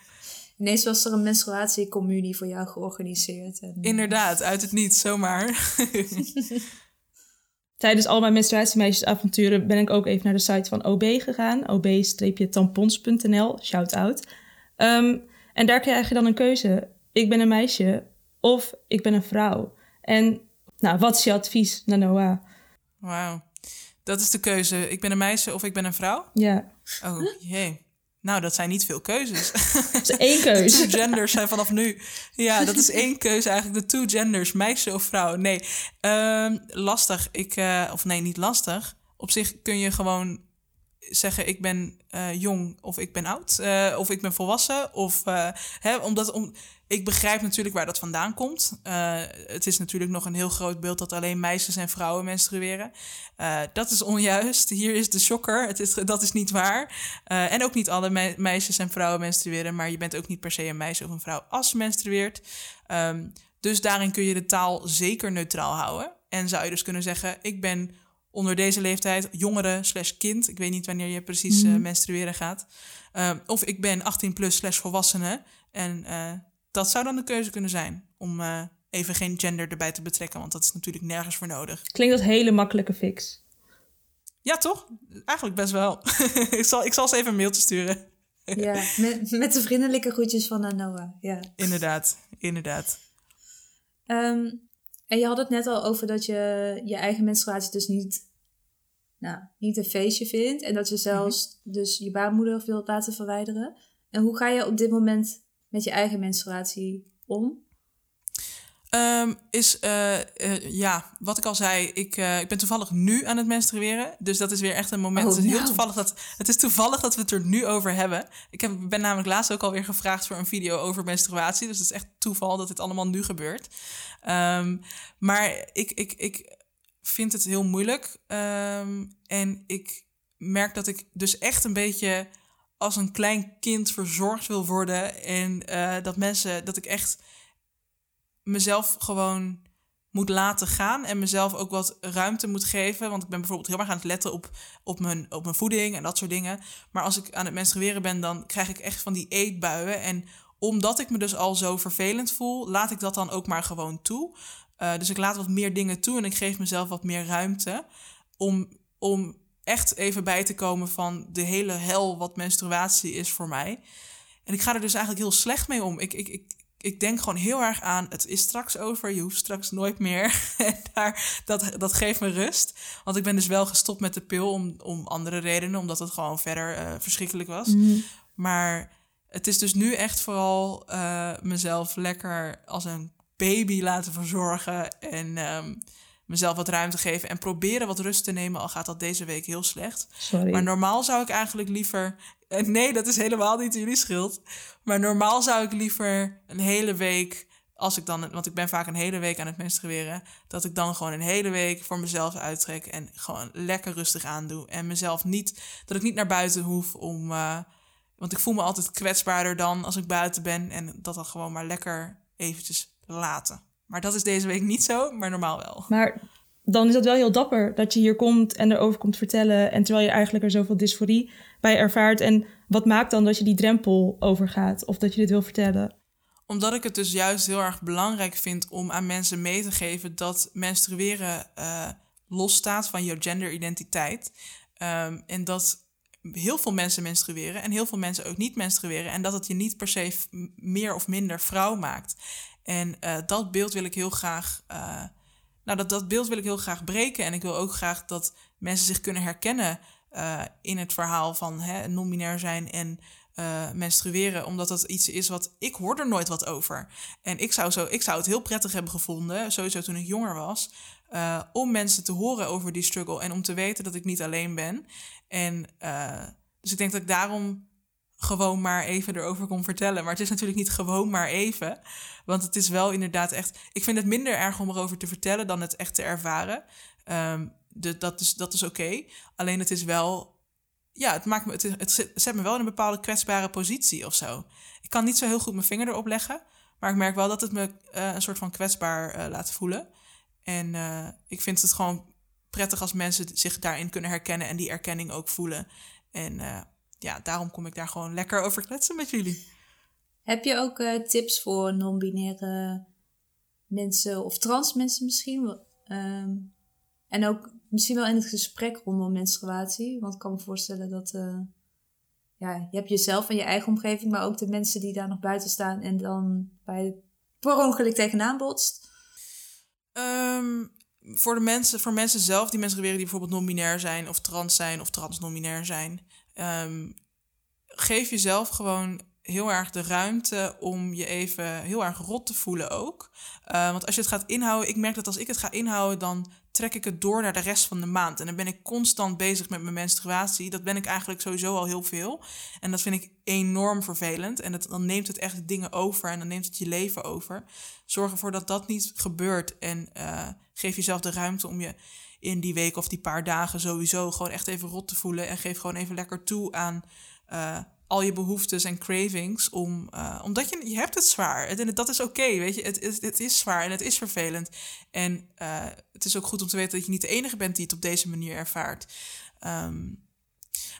Speaker 1: Ineens was er een menstruatiecommunie voor jou georganiseerd. En,
Speaker 4: Inderdaad, uit het niets, zomaar.
Speaker 2: Tijdens al mijn menstruatiemeisjesavonturen ben ik ook even naar de site van OB gegaan. ob-tampons.nl, shout-out. Ehm, en daar krijg je dan een keuze. Ik ben een meisje of ik ben een vrouw. En nou, wat is je advies, Nanoa?
Speaker 4: Wauw. Dat is de keuze. Ik ben een meisje of ik ben een vrouw?
Speaker 2: Ja,
Speaker 4: Oh, jee. Nou, dat zijn niet veel keuzes.
Speaker 2: dat is één keuze.
Speaker 4: two genders zijn vanaf nu. Ja, dat is één keuze eigenlijk. De two genders, meisje of vrouw. Nee, Ehm, lastig. Ik, eh, of nee, niet lastig. Op zich kun je gewoon zeggen ik ben eh, jong of ik ben oud. eh, of ik ben volwassen. Of, hè, omdat, om, ik begrijp natuurlijk waar dat vandaan komt. Eh, het is natuurlijk nog een heel groot beeld dat alleen meisjes en vrouwen menstrueren. Eh, dat is onjuist. Hier is de shocker. Het is, dat is niet waar. Eh, en ook niet alle me- meisjes en vrouwen menstrueren. Maar je bent ook niet per se een meisje of een vrouw als je menstrueert. Ehm, dus daarin kun je de taal zeker neutraal houden. En zou je dus kunnen zeggen: Ik ben onder deze leeftijd jongere slash kind. Ik weet niet wanneer je precies eh, menstrueren gaat. Ehm, of ik ben 18 plus slash volwassene. En dat zou dan de keuze kunnen zijn. Om eh, even geen gender erbij te betrekken. Want dat is natuurlijk nergens voor nodig.
Speaker 2: Klinkt als hele makkelijke fix.
Speaker 4: Ja, toch? Eigenlijk best wel. ik, zal, ik zal ze even een mailtje sturen.
Speaker 1: Ja, met, met de vriendelijke groetjes van Anoa. Ja.
Speaker 4: Inderdaad, inderdaad.
Speaker 1: Ehm, en je had het net al over dat je je eigen menstruatie dus niet, nou, niet een feestje vindt. En dat je zelfs dus je baarmoeder wilt laten verwijderen. En hoe ga je op dit moment met je eigen menstruatie om?
Speaker 4: Ehm, is, eh, eh, ja, wat ik al zei, ik, eh, ik ben toevallig nu aan het menstrueren. Dus dat is weer echt een moment.
Speaker 1: Oh,
Speaker 4: het, is heel
Speaker 1: nou.
Speaker 4: toevallig dat, het is toevallig dat we het er nu over hebben. Ik heb, ben namelijk laatst ook alweer gevraagd voor een video over menstruatie. Dus het is echt toeval dat dit allemaal nu gebeurt. Ehm, maar ik, ik, ik vind het heel moeilijk. Ehm, en ik merk dat ik dus echt een beetje als een klein kind verzorgd wil worden. En eh, dat mensen, dat ik echt mezelf gewoon moet laten gaan en mezelf ook wat ruimte moet geven. Want ik ben bijvoorbeeld heel erg aan het letten op, op, mijn, op mijn voeding en dat soort dingen. Maar als ik aan het menstrueren ben, dan krijg ik echt van die eetbuien. En omdat ik me dus al zo vervelend voel, laat ik dat dan ook maar gewoon toe. Eh, dus ik laat wat meer dingen toe en ik geef mezelf wat meer ruimte om, om echt even bij te komen van de hele hel wat menstruatie is voor mij. En ik ga er dus eigenlijk heel slecht mee om. Ik, ik, ik, ik denk gewoon heel erg aan, het is straks over, je hoeft straks nooit meer. en daar, dat, dat geeft me rust. Want ik ben dus wel gestopt met de pil om, om andere redenen, omdat het gewoon verder eh, verschrikkelijk was. Maar het is dus nu echt vooral eh, mezelf lekker als een baby laten verzorgen. En ehm, mezelf wat ruimte geven en proberen wat rust te nemen. Al gaat dat deze week heel slecht.
Speaker 2: Sorry.
Speaker 4: Maar normaal zou ik eigenlijk liever. eh, Nee, dat is helemaal niet jullie schuld. Maar normaal zou ik liever een hele week. Als ik dan, want ik ben vaak een hele week aan het menstrueren. Dat ik dan gewoon een hele week voor mezelf uittrek. En gewoon lekker rustig aandoe. En mezelf niet. Dat ik niet naar buiten hoef om. eh, want ik voel me altijd kwetsbaarder dan als ik buiten ben. En dat dan gewoon maar lekker eventjes laten. Maar dat is deze week niet zo, maar normaal wel.
Speaker 2: Maar dan is dat wel heel dapper dat je hier komt en erover komt vertellen. En terwijl je eigenlijk er zoveel dysforie bij ervaart. En wat maakt dan dat je die drempel overgaat of dat je dit wil vertellen?
Speaker 4: Omdat ik het dus juist heel erg belangrijk vind om aan mensen mee te geven dat menstrueren eh losstaat van jouw genderidentiteit. Ehm, en dat heel veel mensen menstrueren en heel veel mensen ook niet menstrueren. En dat het je niet per se meer of minder vrouw maakt. En eh, dat beeld wil ik heel graag. eh, nou, dat, dat beeld wil ik heel graag breken. En ik wil ook graag dat mensen zich kunnen herkennen eh, in het verhaal van non-binair zijn en menstrueren. Omdat dat iets is wat ik hoor er nooit wat over. En ik zou, zo, ik zou het heel prettig hebben gevonden, sowieso toen ik jonger was, om mensen te horen over die struggle en om te weten dat ik niet alleen ben. En dus ik denk dat ik daarom gewoon maar even erover kon vertellen. Maar het is natuurlijk niet gewoon maar even. Want het is wel inderdaad echt. Ik vind het minder erg om erover te vertellen dan het echt te ervaren. Ehm, de, dat is, dat is oké. Alleen het is wel ja, het, maakt me, het, zet me wel in een bepaalde kwetsbare positie of zo. Ik kan niet zo heel goed mijn vinger erop leggen. Maar ik merk wel dat het me uh, een soort van kwetsbaar uh, laat voelen. En uh, ik vind het gewoon prettig als mensen zich daarin kunnen herkennen en die erkenning ook voelen. En ja, daarom kom ik daar gewoon lekker over kletsen met jullie.
Speaker 1: Heb je ook tips voor non-binaire mensen of trans mensen misschien? Um, en ook misschien wel in het gesprek rondom menstruatie. Want ik kan me voorstellen dat ja, je hebt jezelf en je eigen omgeving, maar ook de mensen die daar nog buiten staan en dan bij per ongeluk tegenaan botst?
Speaker 4: Um, voor, de mensen, voor mensen zelf, die mensen die bijvoorbeeld non-binair zijn of trans zijn of trans-non-binair zijn, um, geef jezelf gewoon heel erg de ruimte om je even heel erg rot te voelen ook. Uh, want als je het gaat inhouden, ik merk dat als ik het ga inhouden, dan trek ik het door naar de rest van de maand. En dan ben ik constant bezig met mijn menstruatie. Dat ben ik eigenlijk sowieso al heel veel. En dat vind ik enorm vervelend. En dan neemt het echt dingen over en dan neemt het je leven over. Zorg ervoor dat dat niet gebeurt. En uh, geef jezelf de ruimte om je in die week of die paar dagen sowieso gewoon echt even rot te voelen. En geef gewoon even lekker toe aan. Uh, al je behoeftes en cravings om, uh, omdat je, je hebt het zwaar. En dat is oké, weet je. Het, het, het, is zwaar en het is vervelend. En uh, het is ook goed om te weten dat je niet de enige bent die het op deze manier ervaart. Um,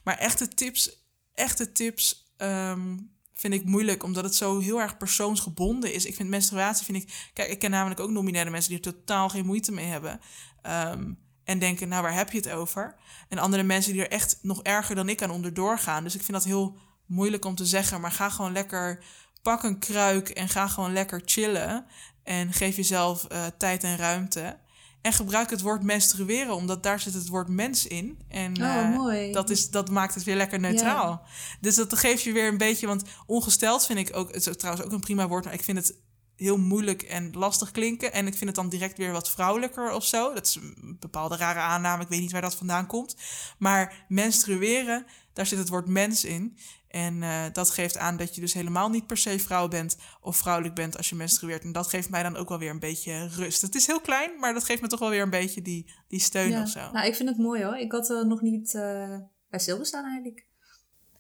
Speaker 4: maar echte tips, echte tips um, vind ik moeilijk, omdat het zo heel erg persoonsgebonden is. Ik vind menstruatie, vind ik... Kijk, ik ken namelijk ook nominaire mensen die er totaal geen moeite mee hebben. Um, en denken, nou, waar heb je het over? En andere mensen die er echt nog erger dan ik aan onderdoor gaan. Dus ik vind dat heel moeilijk om te zeggen, maar ga gewoon lekker, pak een kruik en ga gewoon lekker chillen. En geef jezelf uh, tijd en ruimte. En gebruik het woord menstrueren, omdat daar zit het woord mens in. En
Speaker 1: oh, uh, mooi.
Speaker 4: Dat, is, dat maakt het weer lekker neutraal. Dus dat geeft je weer een beetje, want ongesteld vind ik ook, het is trouwens ook een prima woord, maar ik vind het heel moeilijk en lastig klinken. En ik vind het dan direct weer wat vrouwelijker of zo. Dat is een bepaalde rare aanname, ik weet niet waar dat vandaan komt. Maar menstrueren, daar zit het woord mens in. En uh, dat geeft aan dat je dus helemaal niet per se vrouw bent of vrouwelijk bent als je menstrueert. En dat geeft mij dan ook wel weer een beetje rust. Het is heel klein, maar dat geeft me toch wel weer een beetje die, die steun
Speaker 1: ja.
Speaker 4: of zo.
Speaker 1: Nou, ik vind het mooi hoor. Ik had er nog niet uh, bij stilgestaan eigenlijk.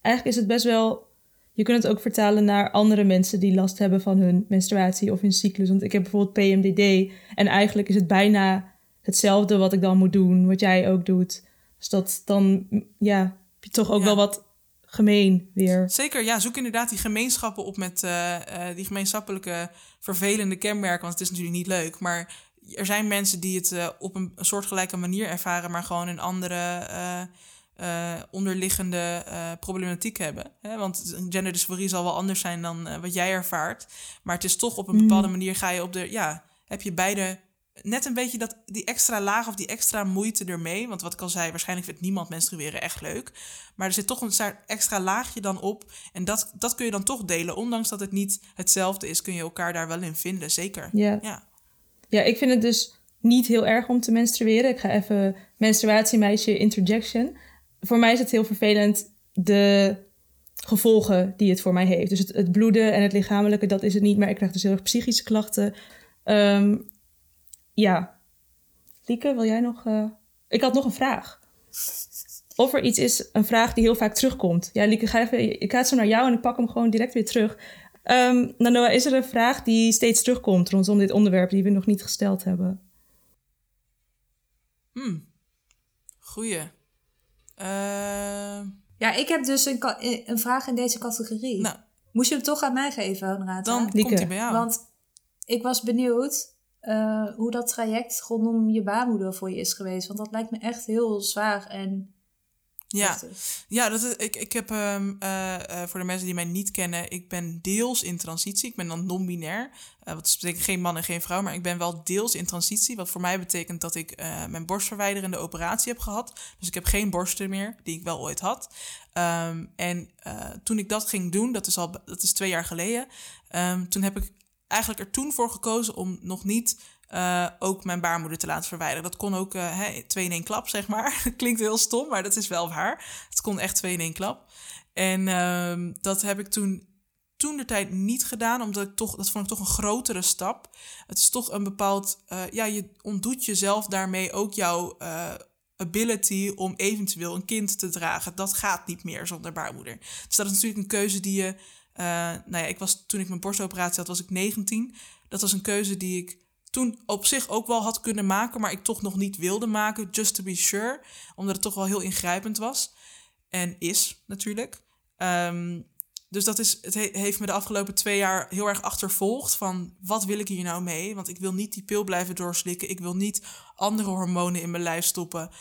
Speaker 2: Eigenlijk is het best wel... Je kunt het ook vertalen naar andere mensen die last hebben van hun menstruatie of hun cyclus. Want ik heb bijvoorbeeld PMDD en eigenlijk is het bijna hetzelfde wat ik dan moet doen, wat jij ook doet. Dus dat dan, ja, heb je toch ook
Speaker 4: Ja.
Speaker 2: wel wat gemeen weer.
Speaker 4: Zeker, ja, zoek inderdaad die gemeenschappen op met eh, eh, die gemeenschappelijke vervelende kenmerken. Want het is natuurlijk niet leuk. Maar er zijn mensen die het eh, op een, een soortgelijke manier ervaren, maar gewoon een andere eh, onderliggende eh, problematiek hebben. Hè? Want genderdysforie zal wel anders zijn dan eh, wat jij ervaart. Maar het is toch op een
Speaker 2: Mm.
Speaker 4: bepaalde manier ga je op de, ja, heb je beide net een beetje dat, die extra laag of die extra moeite ermee. Want wat ik al zei, waarschijnlijk vindt niemand menstrueren echt leuk. Maar er zit toch een extra laagje dan op. En dat, dat kun je dan toch delen. Ondanks dat het niet hetzelfde is, kun je elkaar daar wel in vinden. Zeker.
Speaker 2: Ja.
Speaker 4: Ja.
Speaker 2: Ja, ik vind het dus niet heel erg om te menstrueren. Ik ga even menstruatiemeisje interjection. Voor mij is het heel vervelend de gevolgen die het voor mij heeft. Dus het, bloeden en het lichamelijke, dat is het niet. Maar ik krijg dus heel erg psychische klachten. Ehm, ja. Lieke, wil jij nog... eh, Ik had nog een vraag. Of er iets is, een vraag die heel vaak terugkomt. Ja, Lieke, ga even, ik ga zo naar jou en ik pak hem gewoon direct weer terug. Ehm Nanoa, is er een vraag die steeds terugkomt rondom dit onderwerp die we nog niet gesteld hebben?
Speaker 4: Hmm. Goeie. Eh,
Speaker 1: Ja, ik heb dus een, een vraag in deze categorie.
Speaker 4: nou,
Speaker 1: Moest je hem toch aan mij geven, Honorata?
Speaker 4: dan
Speaker 2: Lieke.
Speaker 4: komt hij bij jou.
Speaker 1: Want ik was benieuwd eh, hoe dat traject rondom je baarmoeder voor je is geweest. Want dat lijkt me echt heel zwaar en
Speaker 4: ja.
Speaker 1: heftig.
Speaker 4: Ja, dat is, ik, ik heb ehm, eh, eh, voor de mensen die mij niet kennen, ik ben deels in transitie. Ik ben dan non-binair. Eh wat betekent geen man en geen vrouw, maar ik ben wel deels in transitie. Wat voor mij betekent dat ik mijn borstverwijderende operatie heb gehad. Dus ik heb geen borsten meer, die ik wel ooit had. Ehm, en toen ik dat ging doen, dat is al dat is twee jaar geleden. ehm, toen heb ik eigenlijk er toen voor gekozen om nog niet eh, ook mijn baarmoeder te laten verwijderen. Dat kon ook eh, twee in één klap, zeg maar. Klinkt heel stom, maar dat is wel waar. Het kon echt twee in één klap. En ehm, dat heb ik toen toen de tijd niet gedaan, omdat ik toch, dat vond ik toch een grotere stap. Het is toch een bepaald, eh, ja, je ontdoet jezelf daarmee ook jouw ability om eventueel een kind te dragen. Dat gaat niet meer zonder baarmoeder. Dus dat is natuurlijk een keuze die je. Uh, nou ja, ik was toen ik mijn borstoperatie had, was ik 19. Dat was een keuze die ik toen op zich ook wel had kunnen maken, maar ik toch nog niet wilde maken, just to be sure, omdat het toch wel heel ingrijpend was en is natuurlijk. Um, dus dat is, het heeft me de afgelopen twee jaar heel erg achtervolgd van wat wil ik hier nou mee? Want ik wil niet die pil blijven doorslikken. Ik wil niet andere hormonen in mijn lijf stoppen. Uh,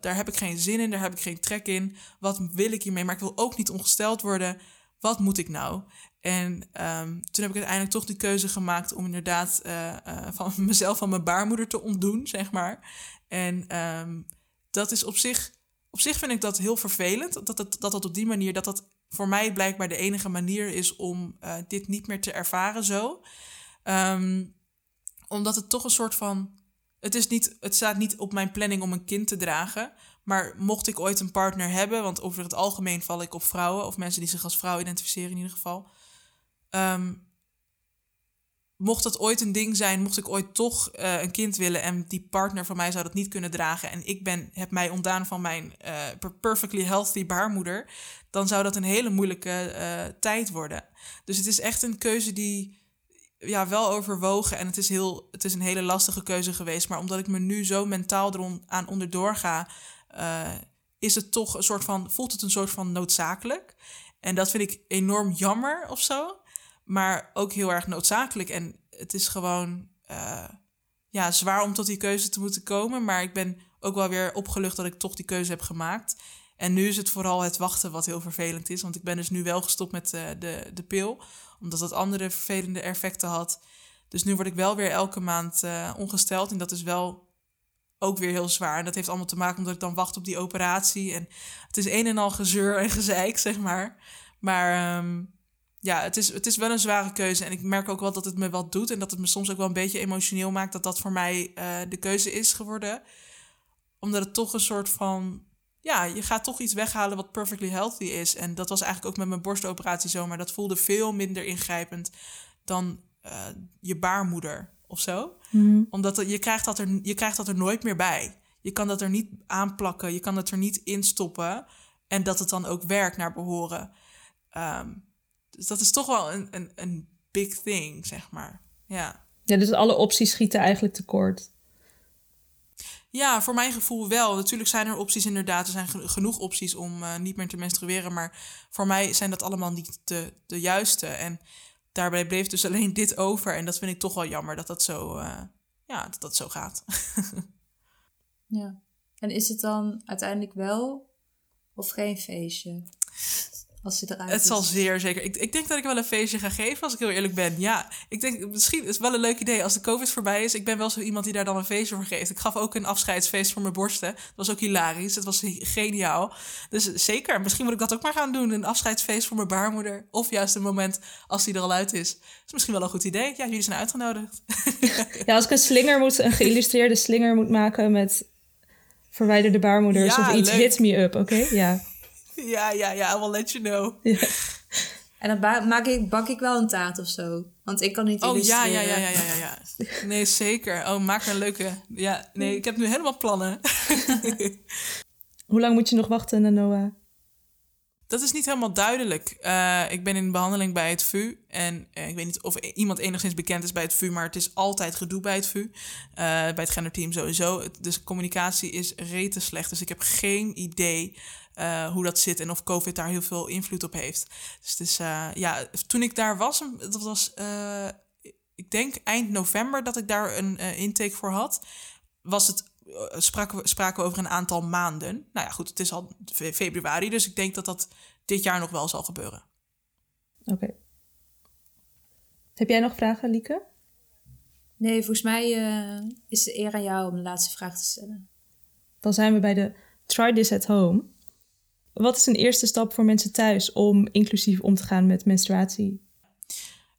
Speaker 4: daar heb ik geen zin in, daar heb ik geen trek in. Wat wil ik hiermee? Maar ik wil ook niet ongesteld worden. Wat moet ik nou? En um, toen heb ik uiteindelijk toch die keuze gemaakt om inderdaad uh, uh, van mezelf van mijn baarmoeder te ontdoen, zeg maar. En um, dat is op zich, op zich vind ik dat heel vervelend. Dat het, dat, dat op die manier, dat dat voor mij blijkbaar de enige manier is om uh, dit niet meer te ervaren zo. Um, omdat het toch een soort van. Het, is niet, het staat niet op mijn planning om een kind te dragen. Maar mocht ik ooit een partner hebben, want over het algemeen val ik op vrouwen, of mensen die zich als vrouw identificeren in ieder geval. Um, mocht dat ooit een ding zijn, mocht ik ooit toch uh, een kind willen en die partner van mij zou dat niet kunnen dragen en ik ben, heb mij ontdaan van mijn uh, perfectly healthy baarmoeder, dan zou dat een hele moeilijke uh, tijd worden. Dus het is echt een keuze die ja, wel overwogen en het is, heel, het is een hele lastige keuze geweest, maar omdat ik me nu zo mentaal erom aan onderdoor ga, is het toch een soort van, voelt het een soort van noodzakelijk. En dat vind ik enorm jammer of zo maar ook heel erg noodzakelijk. En het is gewoon uh, ja, zwaar om tot die keuze te moeten komen. Maar ik ben ook wel weer opgelucht dat ik toch die keuze heb gemaakt. En nu is het vooral het wachten wat heel vervelend is. Want ik ben dus nu wel gestopt met uh, de, de pil. Omdat dat andere vervelende effecten had. Dus nu word ik wel weer elke maand uh, ongesteld. En dat is wel ook weer heel zwaar. En dat heeft allemaal te maken omdat ik dan wacht op die operatie. En het is een en al gezeur en gezeik, zeg maar. Maar um, ja, het is, het is wel een zware keuze. En ik merk ook wel dat het me wat doet. En dat het me soms ook wel een beetje emotioneel maakt dat dat voor mij uh, de keuze is geworden. Omdat het toch een soort van. Ja, je gaat toch iets weghalen wat perfectly healthy is. En dat was eigenlijk ook met mijn borstoperatie zo. Maar dat voelde veel minder ingrijpend dan uh, je baarmoeder of zo.
Speaker 2: Mm.
Speaker 4: Omdat je, krijgt dat er, je krijgt dat er nooit meer bij. Je kan dat er niet aanplakken. Je kan dat er niet instoppen. En dat het dan ook werkt naar behoren. Um, dus dat is toch wel een, een, een big thing, zeg maar. Ja.
Speaker 2: ja, dus alle opties schieten eigenlijk tekort.
Speaker 4: Ja, voor mijn gevoel wel. Natuurlijk zijn er opties inderdaad. Er zijn genoeg opties om uh, niet meer te menstrueren. Maar voor mij zijn dat allemaal niet de, de juiste. En daarbij bleef dus alleen dit over. En dat vind ik toch wel jammer dat dat zo, uh, ja, dat dat zo gaat.
Speaker 1: ja. En is het dan uiteindelijk wel of geen feestje? Als ze eruit
Speaker 4: het zal zeer zeker. Ik, ik denk dat ik wel een feestje ga geven, als ik heel eerlijk ben. Ja, ik denk misschien is het wel een leuk idee als de COVID voorbij is. Ik ben wel zo iemand die daar dan een feestje voor geeft. Ik gaf ook een afscheidsfeest voor mijn borsten. Dat was ook hilarisch. Het was geniaal. Dus zeker, misschien moet ik dat ook maar gaan doen. Een afscheidsfeest voor mijn baarmoeder. Of juist een moment als die er al uit is. Dat is misschien wel een goed idee. Ja, jullie zijn uitgenodigd.
Speaker 2: ja, als ik een slinger moet, een geïllustreerde slinger moet maken met verwijderde baarmoeders ja, of iets, leuk. hit me up, oké? Okay? Ja.
Speaker 4: Ja, ja, ja, I will let you know.
Speaker 2: Ja.
Speaker 1: En dan maak ik, bak ik wel een taart of zo. Want ik kan niet
Speaker 4: Oh ja, ja, ja, ja, ja, ja, ja. Nee, zeker. Oh, maak een leuke. Ja, nee, ik heb nu helemaal plannen.
Speaker 2: Hoe lang moet je nog wachten, Noah?
Speaker 4: Dat is niet helemaal duidelijk. Uh, ik ben in behandeling bij het VU. En uh, ik weet niet of iemand enigszins bekend is bij het VU, maar het is altijd gedoe bij het VU. Uh, bij het genderteam sowieso. Dus communicatie is rete slecht. Dus ik heb geen idee uh, hoe dat zit en of COVID daar heel veel invloed op heeft. Dus, dus uh, ja, toen ik daar was, dat was, uh, ik denk eind november dat ik daar een intake voor had, was het, spraken, we, spraken we over een aantal maanden. Nou ja, goed, het is al februari, dus ik denk dat dat dit jaar nog wel zal gebeuren.
Speaker 2: Oké. Okay. Heb jij nog vragen, Lieke?
Speaker 1: Nee, volgens mij is het eer aan jou om de laatste vraag te stellen.
Speaker 2: Dan zijn we bij de Try This at Home. Wat is een eerste stap voor mensen thuis om inclusief om te gaan met menstruatie?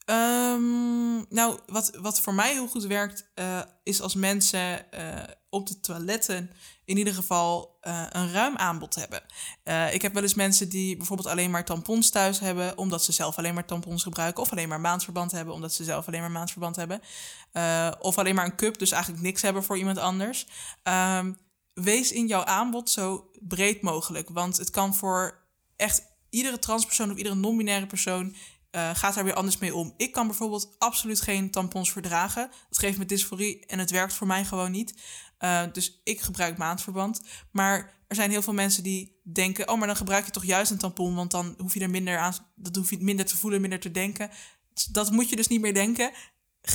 Speaker 4: Um, nou, wat, wat voor mij heel goed werkt, uh, is als mensen uh, op de toiletten in ieder geval uh, een ruim aanbod hebben. ik heb wel eens mensen die bijvoorbeeld alleen maar tampons thuis hebben, omdat ze zelf alleen maar tampons gebruiken, of alleen maar maandverband hebben, omdat ze zelf alleen maar maandverband hebben, of alleen maar een cup, dus eigenlijk niks hebben voor iemand anders. Um, wees in jouw aanbod zo breed mogelijk. Want het kan voor echt iedere transpersoon of iedere non-binaire persoon uh, gaat daar weer anders mee om. Ik kan bijvoorbeeld absoluut geen tampons verdragen. Dat geeft me dysforie en het werkt voor mij gewoon niet. Uh, dus ik gebruik maandverband. Maar er zijn heel veel mensen die denken: oh, maar dan gebruik je toch juist een tampon, want dan hoef je er minder aan, dat hoef je minder te voelen, minder te denken. Dat moet je dus niet meer denken.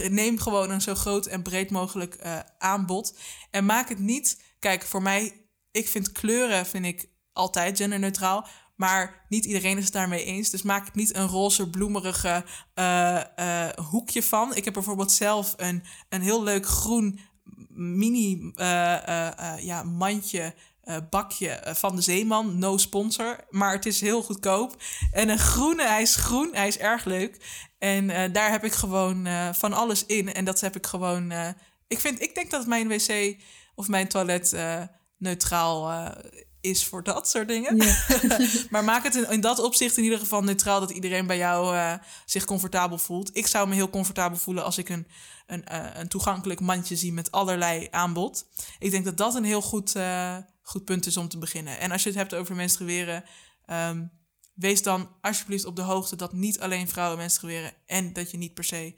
Speaker 4: Neem gewoon een zo groot en breed mogelijk uh, aanbod. En maak het niet. Kijk, voor mij, ik vind kleuren vind ik altijd genderneutraal. Maar niet iedereen is het daarmee eens. Dus maak het niet een roze, bloemerige uh, uh, hoekje van. Ik heb bijvoorbeeld zelf een, een heel leuk groen mini uh, ja, mandje. bakje van de Zeeman, no sponsor, maar het is heel goedkoop. En een groene, hij is groen, hij is erg leuk. En daar heb ik gewoon van alles in. En dat heb ik gewoon. ik, vind, ik denk dat mijn wc of mijn toilet neutraal is voor dat soort dingen. maar maak het in, dat opzicht in ieder geval neutraal dat iedereen bij jou uh, zich comfortabel voelt. Ik zou me heel comfortabel voelen als ik een, een, een toegankelijk mandje zie met allerlei aanbod. Ik denk dat dat een heel goed, goed punt is om te beginnen. En als je het hebt over menstrueren, um, wees dan alsjeblieft op de hoogte dat niet alleen vrouwen menstrueren en dat je niet per se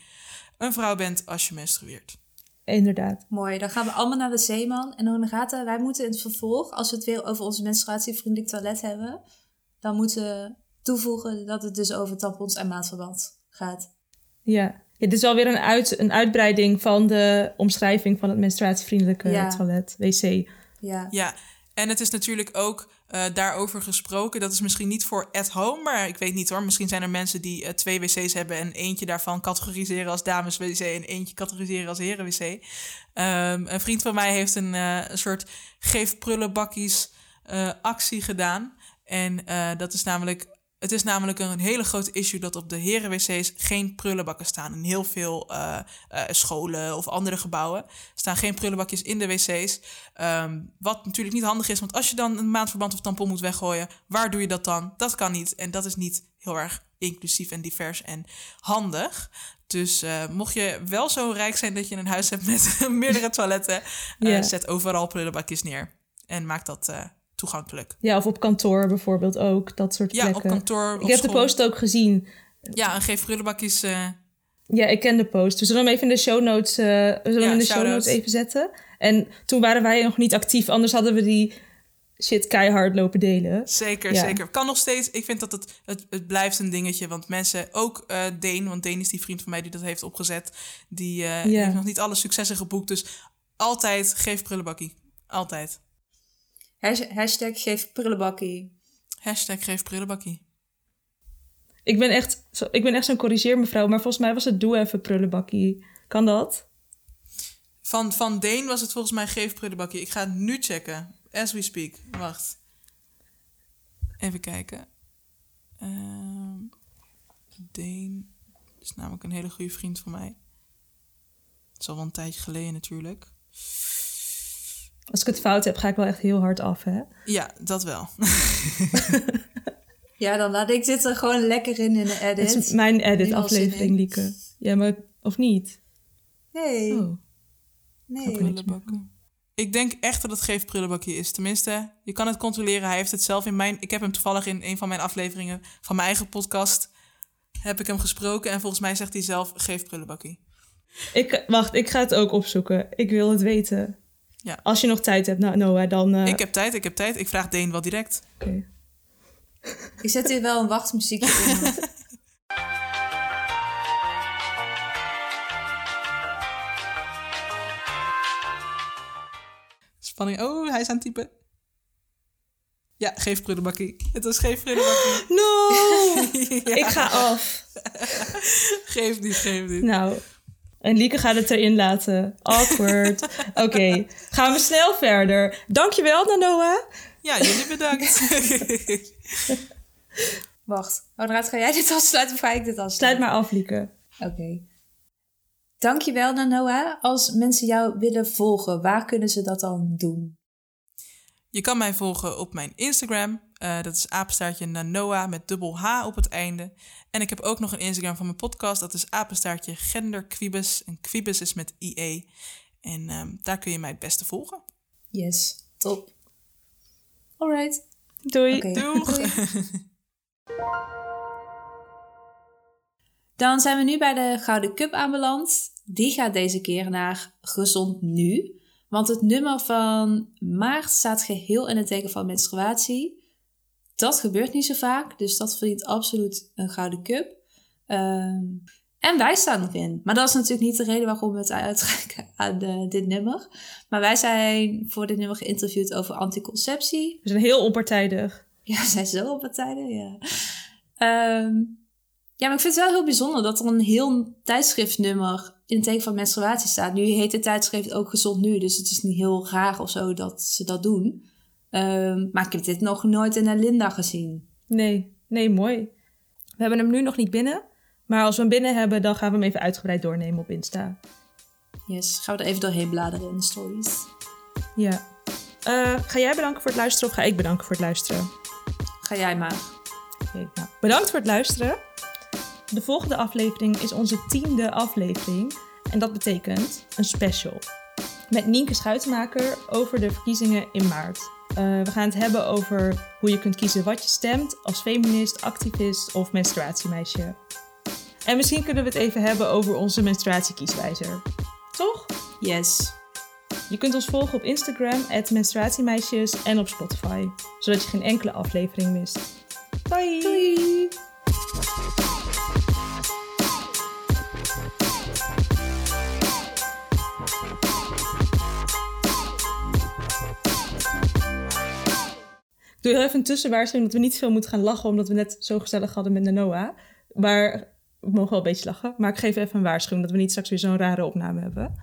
Speaker 4: een vrouw bent als je menstrueert.
Speaker 2: Inderdaad.
Speaker 1: Mooi, dan gaan we allemaal naar de Zeeman. En Honorata, wij moeten in het vervolg, als we het weer over onze menstruatievriendelijk toilet hebben, dan moeten we toevoegen dat het dus over tampons en maatverband gaat.
Speaker 2: Ja. ja, dit is alweer een, uit, een uitbreiding van de omschrijving van het menstruatievriendelijke toilet, wc.
Speaker 1: Ja.
Speaker 4: ja, en het is natuurlijk ook uh, daarover gesproken. Dat is misschien niet voor at home, maar ik weet niet hoor. Misschien zijn er mensen die uh, twee wc's hebben en eentje daarvan categoriseren als dames wc en eentje categoriseren als heren wc. Um, een vriend van mij heeft een, een soort geef prullenbakkies actie gedaan. En dat is namelijk het is namelijk een hele grote issue dat op de herenwc's geen prullenbakken staan. In heel veel uh, uh, scholen of andere gebouwen staan geen prullenbakjes in de wc's. Um, wat natuurlijk niet handig is, want als je dan een maandverband of tampon moet weggooien, waar doe je dat dan? Dat kan niet. En dat is niet heel erg inclusief en divers en handig. Dus uh, mocht je wel zo rijk zijn dat je een huis hebt met meerdere toiletten, yeah. zet overal prullenbakjes neer. En maak dat toegankelijk.
Speaker 2: Ja, of op kantoor bijvoorbeeld ook, dat soort plekken.
Speaker 4: Ja, op kantoor.
Speaker 2: Ik heb de post ook gezien.
Speaker 4: Ja, en geef prullenbakjes. Uh...
Speaker 2: Ja, ik ken de post. We zullen hem even in de show notes, uh, we zullen ja, hem in de show notes even zetten. En toen waren wij nog niet actief, anders hadden we die shit keihard lopen delen.
Speaker 4: Zeker, ja. zeker. Kan nog steeds. Ik vind dat het, het, het blijft een dingetje. Want mensen, ook uh, Deen, want Deen is die vriend van mij die dat heeft opgezet. Die uh, ja. heeft nog niet alle successen geboekt. Dus altijd geef prullenbakkie. Altijd.
Speaker 1: Hashtag geef prullenbakkie.
Speaker 4: Hashtag geef prullenbakkie.
Speaker 2: Ik ben echt, zo, ik ben echt zo'n corrigeer mevrouw, maar volgens mij was het doe even prullenbakkie. Kan dat?
Speaker 4: Van, van Deen was het volgens mij geef prullenbakkie. Ik ga het nu checken. As we speak. Wacht. Even kijken. Uh, Deen is namelijk een hele goede vriend van mij. Het is al wel een tijdje geleden natuurlijk.
Speaker 2: Als ik het fout heb, ga ik wel echt heel hard af, hè?
Speaker 4: Ja, dat wel.
Speaker 1: ja, dan laat ik dit er gewoon lekker in in de edit.
Speaker 2: Het is mijn edit-aflevering, Lieke. Ja, maar of niet?
Speaker 1: Nee.
Speaker 2: Oh.
Speaker 1: Nee.
Speaker 4: Ik denk echt dat het geef prullenbakje is. Tenminste, je kan het controleren. Hij heeft het zelf in mijn... Ik heb hem toevallig in een van mijn afleveringen van mijn eigen podcast... heb ik hem gesproken. En volgens mij zegt hij zelf, geef prullenbakje.
Speaker 2: Ik, wacht, ik ga het ook opzoeken. Ik wil het weten.
Speaker 4: Ja.
Speaker 2: Als je nog tijd hebt, nou, Noah, dan... Uh...
Speaker 4: Ik heb tijd, ik heb tijd. Ik vraag Deen wel direct.
Speaker 2: Oké. Okay.
Speaker 1: Ik zet hier wel een wachtmuziekje in.
Speaker 4: Spanning. Oh, hij is aan het typen. Ja, geef prullenbakkie. Het was geef prullenbakkie.
Speaker 2: No! ja. Ik ga af.
Speaker 4: geef niet, geef niet.
Speaker 2: Nou, en Lieke gaat het erin laten. Awkward. Oké, okay. gaan we snel verder. Dankjewel, Nanoa.
Speaker 4: Ja, jullie bedankt.
Speaker 1: Wacht, Honoraat, ga jij dit afsluiten of ga ik dit afsluiten?
Speaker 2: Sluit maar af, Lieke.
Speaker 1: Oké. Okay. Dankjewel, Nanoa. Als mensen jou willen volgen, waar kunnen ze dat dan doen?
Speaker 4: Je kan mij volgen op mijn Instagram. Uh, dat is apenstaartje Nanoa met dubbel H op het einde. En ik heb ook nog een Instagram van mijn podcast. Dat is apenstaartje genderquibus. En quibus is met IE. En um, daar kun je mij het beste volgen.
Speaker 1: Yes. Top. Alright.
Speaker 2: Doei.
Speaker 4: Doeg.
Speaker 1: Doei. Dan zijn we nu bij de Gouden Cup aanbeland. Die gaat deze keer naar Gezond Nu. Want het nummer van maart staat geheel in het teken van menstruatie. Dat gebeurt niet zo vaak, dus dat verdient absoluut een Gouden Cup. Ehm, en wij staan nog in. Maar dat is natuurlijk niet de reden waarom we het uitreiken aan eh, dit nummer. Maar wij zijn voor dit nummer geïnterviewd over anticonceptie.
Speaker 2: We zijn heel onpartijdig.
Speaker 1: Ja, we zijn zo tijden, ja. Ehm, ja, maar ik vind het wel heel bijzonder dat er een heel tijdschriftnummer in het teken van menstruatie staat. Nu heet het tijdschrift ook Gezond Nu, dus het is niet heel raar of zo dat ze dat doen. Ehm, maar ik heb dit nog nooit in een Linda gezien.
Speaker 2: Nee, nee, mooi. We hebben hem nu nog niet binnen. Maar als we hem binnen hebben, dan gaan we hem even uitgebreid doornemen op Insta.
Speaker 1: Yes, gaan we er even doorheen bladeren in de stories.
Speaker 2: Ja. Eh, ga jij bedanken voor het luisteren of ga ik bedanken voor het luisteren?
Speaker 1: Ga jij maar.
Speaker 2: Nou, bedankt voor het luisteren. De volgende aflevering is onze tiende aflevering. En dat betekent een special. Met Nienke Schuitenmaker over de verkiezingen in maart. Eh, we gaan het hebben over hoe je kunt kiezen wat je stemt als feminist, activist of menstruatiemeisje. En misschien kunnen we het even hebben over onze menstruatiekieswijzer. Toch?
Speaker 1: Yes.
Speaker 2: Je kunt ons volgen op Instagram, menstruatiemeisjes en op Spotify, zodat je geen enkele aflevering mist. Bye!
Speaker 1: Doei!
Speaker 2: Doe heel even een tussenwaarschuwing dat we niet veel moeten gaan lachen, omdat we net zo gezellig hadden met de Noah. Maar we mogen wel een beetje lachen. Maar ik geef even een waarschuwing dat we niet straks weer zo'n rare opname hebben.